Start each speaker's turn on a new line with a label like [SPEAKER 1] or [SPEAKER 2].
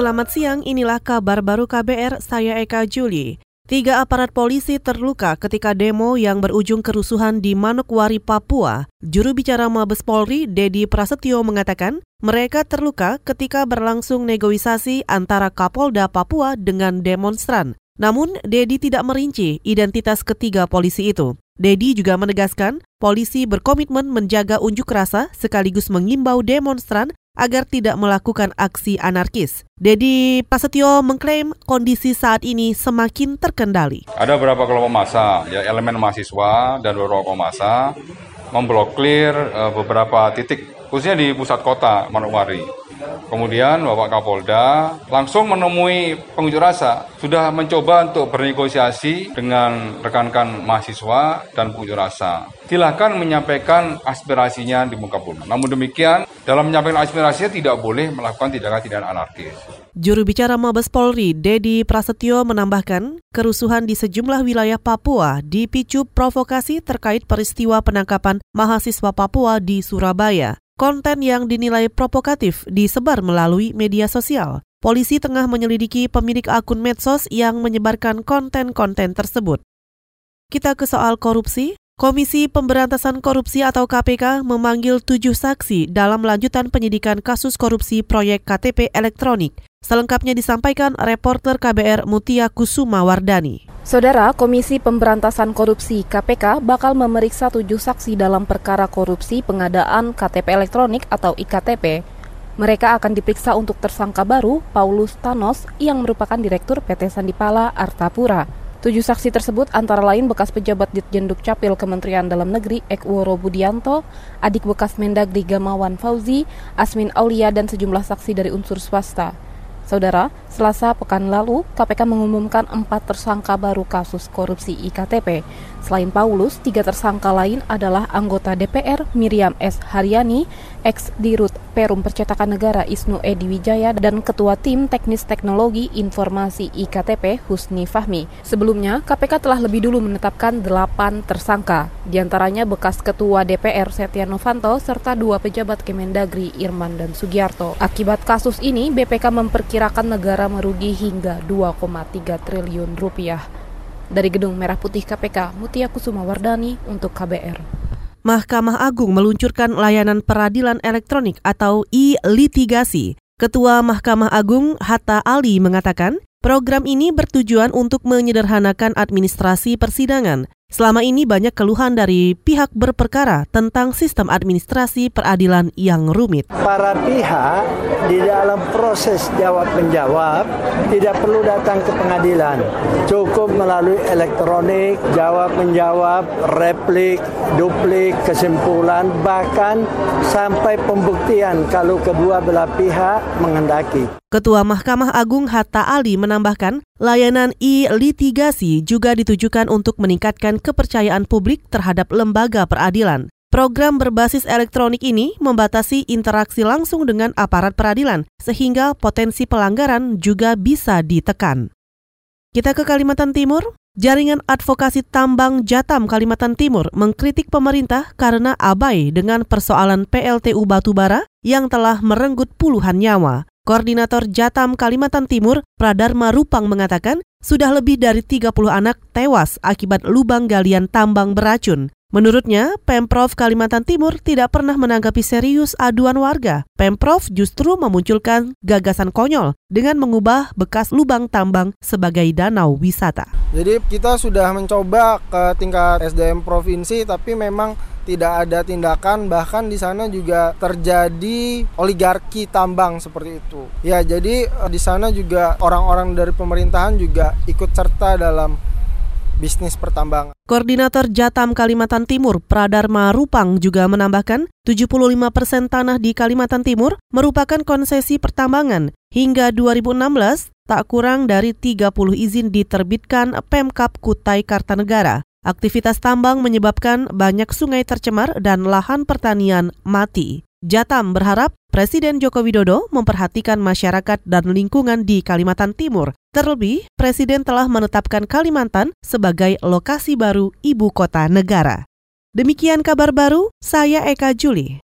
[SPEAKER 1] Selamat siang, inilah kabar baru KBR, saya Eka Juli. Tiga aparat polisi terluka ketika demo yang berujung kerusuhan di Manokwari, Papua. Juru bicara Mabes Polri, Dedi Prasetyo mengatakan, mereka terluka ketika berlangsung negosiasi antara Kapolda Papua dengan demonstran. Namun, Dedi tidak merinci identitas ketiga polisi itu. Dedi juga menegaskan, polisi berkomitmen menjaga unjuk rasa sekaligus mengimbau demonstran agar tidak melakukan aksi anarkis. Dedi Prasetyo mengklaim kondisi saat ini semakin terkendali.
[SPEAKER 2] Ada beberapa kelompok massa, ya elemen mahasiswa dan beberapa massa memblokir uh, beberapa titik, khususnya di pusat kota Manokwari. Kemudian Bapak Kapolda langsung menemui pengunjuk rasa, sudah mencoba untuk bernegosiasi dengan rekan-rekan mahasiswa dan pengunjuk rasa. Silahkan menyampaikan aspirasinya di muka bumi. Namun demikian, dalam menyampaikan aspirasinya tidak boleh melakukan tindakan-tindakan anarkis.
[SPEAKER 1] Juru bicara Mabes Polri, Dedi Prasetyo menambahkan, kerusuhan di sejumlah wilayah Papua dipicu provokasi terkait peristiwa penangkapan mahasiswa Papua di Surabaya. Konten yang dinilai provokatif disebar melalui media sosial. Polisi tengah menyelidiki pemilik akun medsos yang menyebarkan konten-konten tersebut. Kita ke soal korupsi. Komisi Pemberantasan Korupsi atau KPK memanggil tujuh saksi dalam lanjutan penyidikan kasus korupsi proyek KTP elektronik. Selengkapnya disampaikan reporter KBR Mutia Kusuma Wardani.
[SPEAKER 3] Saudara, Komisi Pemberantasan Korupsi KPK bakal memeriksa tujuh saksi dalam perkara korupsi pengadaan KTP elektronik atau IKTP. Mereka akan diperiksa untuk tersangka baru, Paulus Thanos, yang merupakan Direktur PT Sandipala Artapura. Tujuh saksi tersebut antara lain bekas pejabat Ditjen Dukcapil Kementerian Dalam Negeri Ekworo Budianto, adik bekas Mendagri Gamawan Fauzi, Asmin Aulia, dan sejumlah saksi dari unsur swasta. Saudara, Selasa pekan lalu, KPK mengumumkan empat tersangka baru kasus korupsi IKTP. Selain Paulus, tiga tersangka lain adalah anggota DPR Miriam S. Haryani, ex Dirut Perum Percetakan Negara Isnu Edi Wijaya, dan Ketua Tim Teknis Teknologi Informasi IKTP Husni Fahmi. Sebelumnya, KPK telah lebih dulu menetapkan delapan tersangka, di antaranya bekas Ketua DPR Setia Novanto serta dua pejabat Kemendagri Irman dan Sugiarto. Akibat kasus ini, BPK memperkirakan negara merugi hingga 2,3 triliun rupiah. Dari Gedung Merah Putih KPK, Mutia Kusuma Wardani untuk KBR.
[SPEAKER 1] Mahkamah Agung meluncurkan layanan peradilan elektronik atau e-litigasi. Ketua Mahkamah Agung Hatta Ali mengatakan, program ini bertujuan untuk menyederhanakan administrasi persidangan Selama ini banyak keluhan dari pihak berperkara tentang sistem administrasi peradilan yang rumit.
[SPEAKER 4] Para pihak di dalam proses jawab menjawab tidak perlu datang ke pengadilan. Cukup melalui elektronik, jawab menjawab, replik, duplik, kesimpulan, bahkan sampai pembuktian kalau kedua belah pihak menghendaki.
[SPEAKER 1] Ketua Mahkamah Agung Hatta Ali menambahkan, layanan e-litigasi juga ditujukan untuk meningkatkan kepercayaan publik terhadap lembaga peradilan. Program berbasis elektronik ini membatasi interaksi langsung dengan aparat peradilan, sehingga potensi pelanggaran juga bisa ditekan. Kita ke Kalimantan Timur. Jaringan Advokasi Tambang Jatam Kalimantan Timur mengkritik pemerintah karena abai dengan persoalan PLTU batubara yang telah merenggut puluhan nyawa. Koordinator Jatam Kalimantan Timur, Pradharma Rupang mengatakan, sudah lebih dari 30 anak tewas akibat lubang galian tambang beracun. Menurutnya, Pemprov Kalimantan Timur tidak pernah menanggapi serius aduan warga. Pemprov justru memunculkan gagasan konyol dengan mengubah bekas lubang tambang sebagai danau wisata.
[SPEAKER 5] Jadi kita sudah mencoba ke tingkat SDM provinsi tapi memang tidak ada tindakan bahkan di sana juga terjadi oligarki tambang seperti itu. Ya, jadi eh, di sana juga orang-orang dari pemerintahan juga ikut serta dalam bisnis pertambangan.
[SPEAKER 1] Koordinator Jatam Kalimantan Timur, Pradharma Rupang juga menambahkan 75 persen tanah di Kalimantan Timur merupakan konsesi pertambangan. Hingga 2016, tak kurang dari 30 izin diterbitkan Pemkap Kutai Kartanegara. Aktivitas tambang menyebabkan banyak sungai tercemar dan lahan pertanian mati. Jatam berharap Presiden Joko Widodo memperhatikan masyarakat dan lingkungan di Kalimantan Timur. Terlebih, Presiden telah menetapkan Kalimantan sebagai lokasi baru ibu kota negara. Demikian kabar baru, saya Eka Juli.